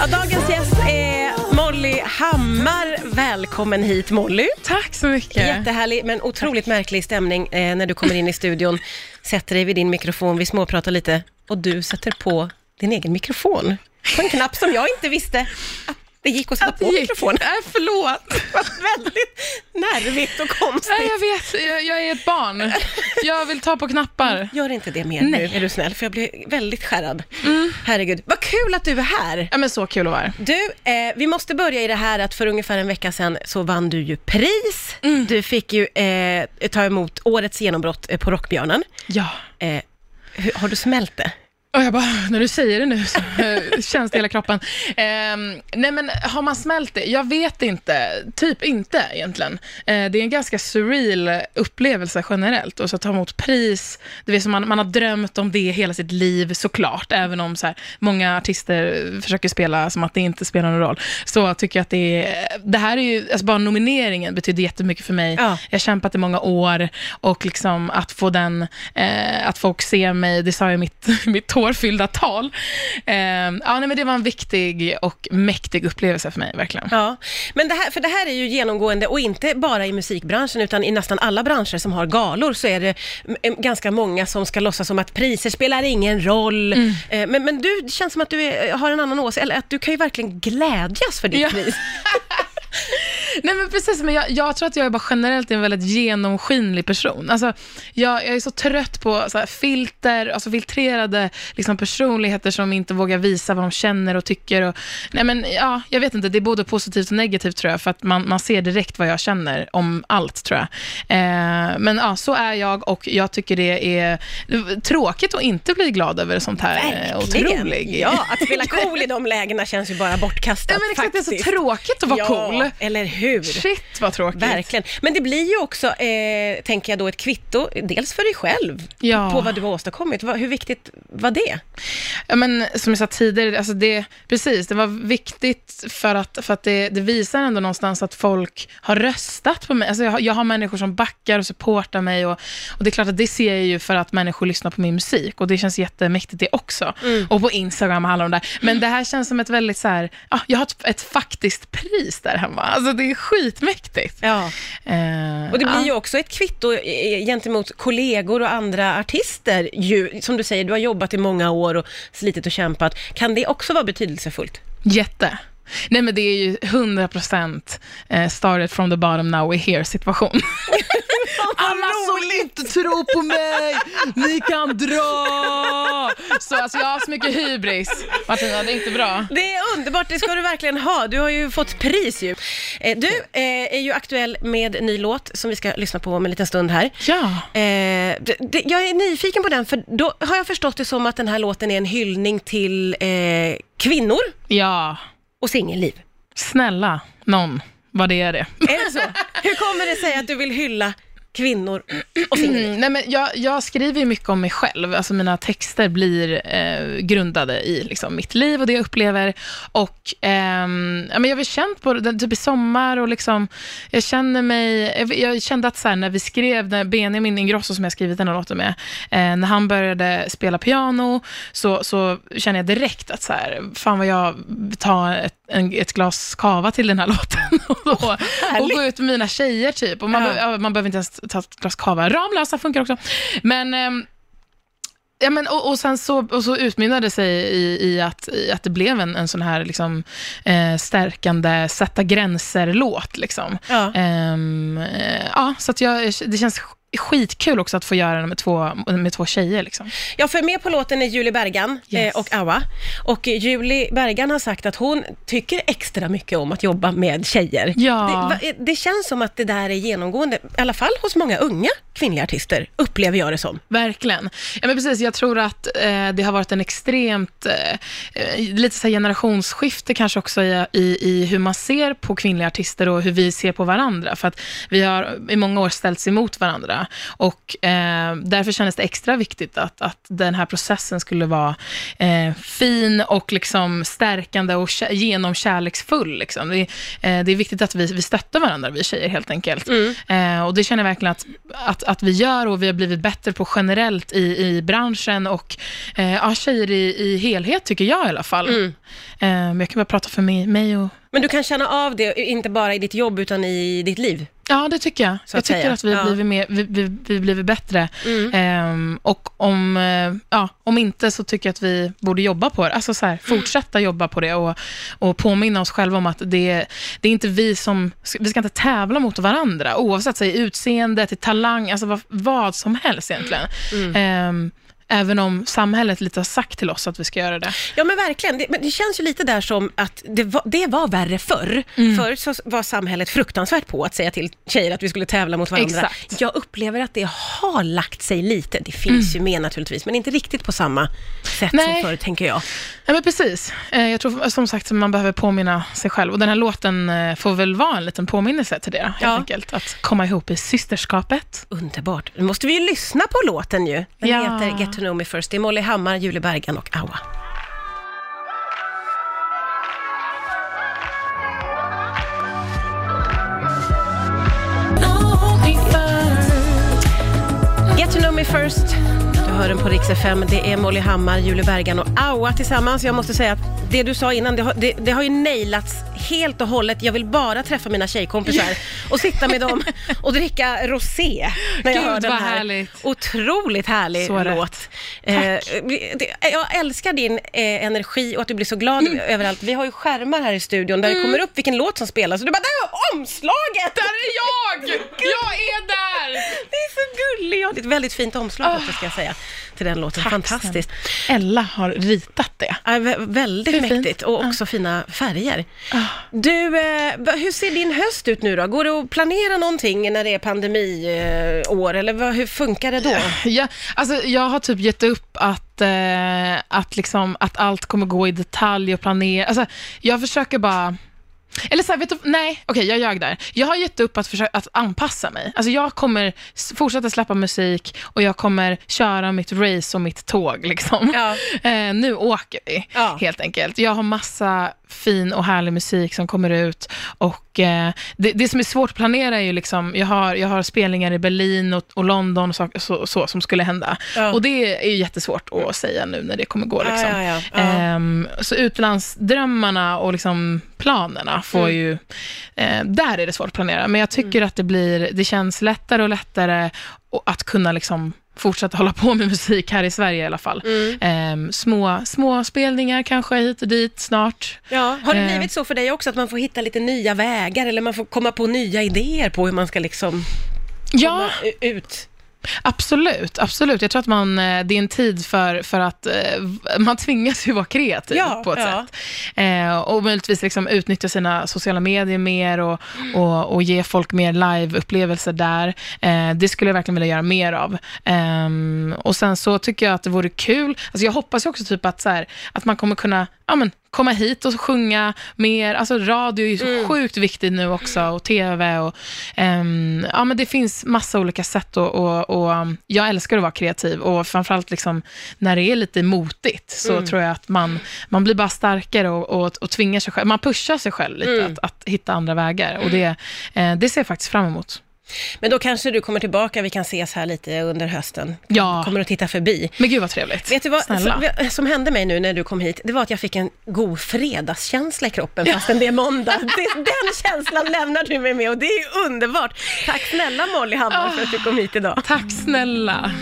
Ja, dagens gäst är Molly Hammar. Välkommen hit Molly. Tack så mycket. Jättehärlig men otroligt märklig stämning eh, när du kommer in i studion, sätter dig vid din mikrofon, vi småpratar lite och du sätter på din egen mikrofon på en knapp som jag inte visste att det gick att sätta på gick. mikrofonen. Nej, förlåt. Det var väldigt nervigt och Nej, konstigt. jag vet. Jag, jag är ett barn. Jag vill ta på knappar. Gör inte det mer Nej. nu, är du snäll, för jag blir väldigt skärrad. Herregud, vad kul att du är här. Ja, men så kul att vara här. Du, eh, vi måste börja i det här att för ungefär en vecka sedan så vann du ju pris. Du fick ju eh, ta emot årets genombrott eh, på Rockbjörnen. Ja. Eh, hur, har du smält det? Och jag bara, när du säger det nu så eh, känns det i hela kroppen. Ehm, nej men har man smält det? Jag vet inte. Typ inte egentligen. Eh, det är en ganska surreal upplevelse generellt. Och så ta emot pris, det är som man, man har drömt om det hela sitt liv såklart. Även om så här, många artister försöker spela som att det inte spelar någon roll. Så tycker jag att det är, det här är ju, alltså bara nomineringen betyder jättemycket för mig. Ja. Jag har kämpat i många år och liksom att få den, eh, att folk ser mig, det sa i mitt, mitt tårfyllda tal. Eh, ja, nej, men det var en viktig och mäktig upplevelse för mig, verkligen. Ja, men det här, för det här är ju genomgående och inte bara i musikbranschen utan i nästan alla branscher som har galor så är det m- ganska många som ska låtsas som att priser spelar ingen roll. Mm. Eh, Men, men du, det känns som att du är, har en annan åsikt, eller att du kan ju verkligen glädjas för ditt Ja. pris. Nej men precis, men jag, jag tror att jag är bara generellt en väldigt genomskinlig person. Alltså, jag, jag är så trött på så här, filter, alltså filtrerade liksom, personligheter som inte vågar visa vad de känner och tycker. Och, nej men ja, jag vet inte, det är både positivt och negativt tror jag, för att man, man ser direkt vad jag känner om allt tror jag. Eh, men ja, så är jag och jag tycker det är tråkigt att inte bli glad över sånt här eh, otrolig. Ja, att spela cool i de lägena känns ju bara bortkastat Ja, men exakt, det är faktiskt. så tråkigt att vara ja, cool. eller hur? Shit vad tråkigt. Verkligen. Men det blir ju också, eh, tänker jag då, ett kvitto, dels för dig själv, Ja. på vad du har åstadkommit. Hur viktigt var det? Ja, men som jag sa tidigare, alltså det, precis, det var viktigt för att, för att det, det visar ändå någonstans att folk har röstat på mig. Alltså jag, har- jag har människor som backar och supportar mig och, och det är klart att det ser jag ju för att människor lyssnar på min musik och det känns jättemäktigt det också. Och på Instagram och alla de där. Men det här känns som ett väldigt så här, ja, jag har ett, ett faktiskt pris där hemma. Alltså det är skitmäktigt. Ja. Eh, Och det blir ju också ett kvitto eh, gentemot kollegor och andra artister. Ju, som du säger, du har jobbat i många år och slitit och kämpat. Kan det också vara betydelsefullt? Jätte. Nej men det är ju 100% eh, started from the bottom now we're here situation. Alla som inte tror på mig, ni kan dra! Så alltså jag har så mycket hybris. Martina, det är inte bra. Det är underbart, det ska du verkligen ha. Du har ju fått pris ju. Eh, Du eh, är ju aktuell med ny låt som vi ska lyssna på om en liten stund här. Ja. Eh, det, det, jag är nyfiken på den, för då har jag förstått det som att den här låten är en hyllning till eh, kvinnor Ja. och singelliv. Snälla, någon. Vad det är det. Är det så? Hur kommer det sig att du vill hylla kvinnor och? Mm, nej, men jag, jag skriver ju mycket om mig själv. Alltså mina texter blir eh, grundade i liksom, mitt liv och det jag upplever. Och ja, men jag har väl känt på det typ i sommar och liksom, jag känner mig, jag, jag kände att så här, när vi skrev, när Benjamin Ingrosso som jag skrivit den här låten med, eh, när han började spela piano så, så kände jag direkt att så här, fan vad jag tar ett, en, ett glas kava till den här låten och, då, och gå ut med mina tjejer typ. Och man, Ja. be- man behöver inte ens ta ett glas kava. Ramlösa funkar också. Men, ehm, ja, men och, och sen så, och så utmynnade det sig i, i, att, i att det blev en, en sån här liksom, eh, stärkande sätta gränser-låt. Liksom. Ja. Ehm, eh, ja, så att jag, det känns skitkul också att få göra den med två, med två tjejer. Liksom. Ja, för med på låten är Julie Bergan Yes. eh, och Awa. Och Julie Bergan har sagt att hon tycker extra mycket om att jobba med tjejer. Ja. Det, va- det känns som att det där är genomgående, i alla fall hos många unga kvinnliga artister, upplever jag det som. Verkligen. Ja, men precis, jag tror att eh, det har varit en extremt, eh, eh, lite så här generationsskifte kanske också i, i, i hur man ser på kvinnliga artister och hur vi ser på varandra. För att vi har i många år ställts emot varandra. Och eh, därför kändes det extra viktigt att, att den här processen skulle vara eh, fin och liksom stärkande och kä- genomkärleksfull. Liksom. Det, är- eh, det är viktigt att vi, vi stöttar varandra, vi tjejer helt enkelt. Eh, och det känner jag verkligen att, att, att vi gör och vi har blivit bättre på generellt i, i branschen och eh, ja, tjejer i, i helhet tycker jag i alla fall. Mm. Eh, men jag kan bara prata för mig, mig och Men du kan känna av det, inte bara i ditt jobb, utan i ditt liv. Ja, det tycker jag. Jag tycker säga. att vi har blivit, mer, vi, vi, vi blivit bättre. Mm. Ehm, och om, eh, ja, om inte så tycker jag att vi borde jobba på det. Alltså så här, fortsätta jobba på det och, och påminna oss själva om att det, det är inte vi som... Vi ska inte tävla mot varandra, oavsett så, i utseende, till talang, alltså vad, vad som helst egentligen. Mm. Ehm, även om samhället lite har sagt till oss att vi ska göra det. Ja men verkligen, det, men det känns ju lite där som att det var, det var värre förr. Mm. Förr så var samhället fruktansvärt på att säga till tjejer att vi skulle tävla mot varandra. Exakt. Jag upplever att det har lagt sig lite. Det finns ju med naturligtvis, men inte riktigt på samma sätt som Mm. Nej. förr, tänker jag. Ja, men precis. Eh, Jag tror som sagt att man behöver påminna sig själv. Och den här låten eh, får väl vara en liten påminnelse till det, helt Ja. enkelt. Att komma ihop i systerskapet. Underbart. Nu måste vi ju lyssna på låten ju. Den Ja. heter Get to know me first. Det är Molly Hammar, Julie Bergan och Awa. Get to know me first. Du hör den på Rix FM. Det är Molly Hammar, Julie Bergan och Awa tillsammans. Jag måste säga att det du sa innan, det har, det, det har ju nailats helt och hållet. Jag vill bara träffa mina tjejkompisar och sitta med dem och dricka rosé när jag Gud, hör den vad här. härligt. Otroligt härlig Så rätt. låt. Eh, det, jag älskar din eh, energi och att du blir så glad Mm. överallt. Vi har ju skärmar här i studion där det kommer upp vilken låt som spelas och du bara, där är omslaget! Där är jag! Jag är där! Det är så gulligt! Ja, det är ett väldigt fint omslag också ska jag säga till den låten. Fantastiskt. Ella har ritat det. Ja, vä- väldigt är fint. mäktigt och också fina färger. Ah. Du, eh, hur ser din höst ut nu då? Går det att planera någonting när det är pandemiår eller vad, hur funkar det då? Ja, alltså, jag har typ gett upp att, eh, att, liksom, att allt kommer gå i detalj och planera. Alltså, jag försöker bara... Eller så här, vet du, nej, okej, jag ljög där. Jag har gett upp att, försöka, att anpassa mig. Alltså jag kommer fortsätta släppa musik och jag kommer köra mitt race och mitt tåg. Liksom. Ja. Eh, nu åker vi, Ja. helt enkelt. Jag har massa fin och härlig musik som kommer ut. Och eh, det, det som är svårt att planera är ju liksom, jag har, jag har spelningar i Berlin och, och London och så, så, så som skulle hända. Ja. Och det är ju jättesvårt att säga nu när det kommer gå. Liksom. ja, ja. Ehm, så utlandsdrömmarna och liksom planerna får Mm. ju... Eh, där är det svårt att planera. Men jag tycker att det, blir, det känns lättare och lättare att kunna liksom fortsätta hålla på med musik här i Sverige i alla fall. Mm. Ehm, små, små spelningar kanske hit och dit snart. Ja, har det Eh. blivit så för dig också att man får hitta lite nya vägar eller man får komma på nya idéer på hur man ska liksom Ja, komma u- ut? Absolut. absolut. Jag tror att man, eh, det är en tid för, för att eh, man tvingas ju vara kreativ Ja, på ett ja. sätt. Eh, och möjligtvis liksom utnyttja sina sociala medier mer och, och, och ge folk mer live-upplevelser där. Eh, det skulle jag verkligen vilja göra mer av. Ehm, och sen så tycker jag att det vore kul, alltså jag hoppas ju också typ att, så här, att man kommer kunna ja, men, komma hit och sjunga mer. Alltså radio är ju så sjukt viktigt nu också och tv och ehm, ja men det finns massa olika sätt och, och, och um, jag älskar att vara kreativ och framförallt liksom när det är lite motigt så tror jag att man, man blir bara starkare och, och, och tvingar sig själv, man pushar sig själv lite att, att hitta andra vägar och det, eh, det ser jag faktiskt fram emot. Men då kanske du kommer tillbaka, vi kan ses här lite under hösten. Ja. Kommer att titta förbi. Men gud vad trevligt. Vet du vad Snälla. som, som hände mig nu när du kom hit? Det var att jag fick en god fredagskänsla i kroppen fastän det är måndag. Det, den känslan lämnar du mig med och det är underbart. Tack snälla Molly Hammar för att du kom hit idag. Tack snälla.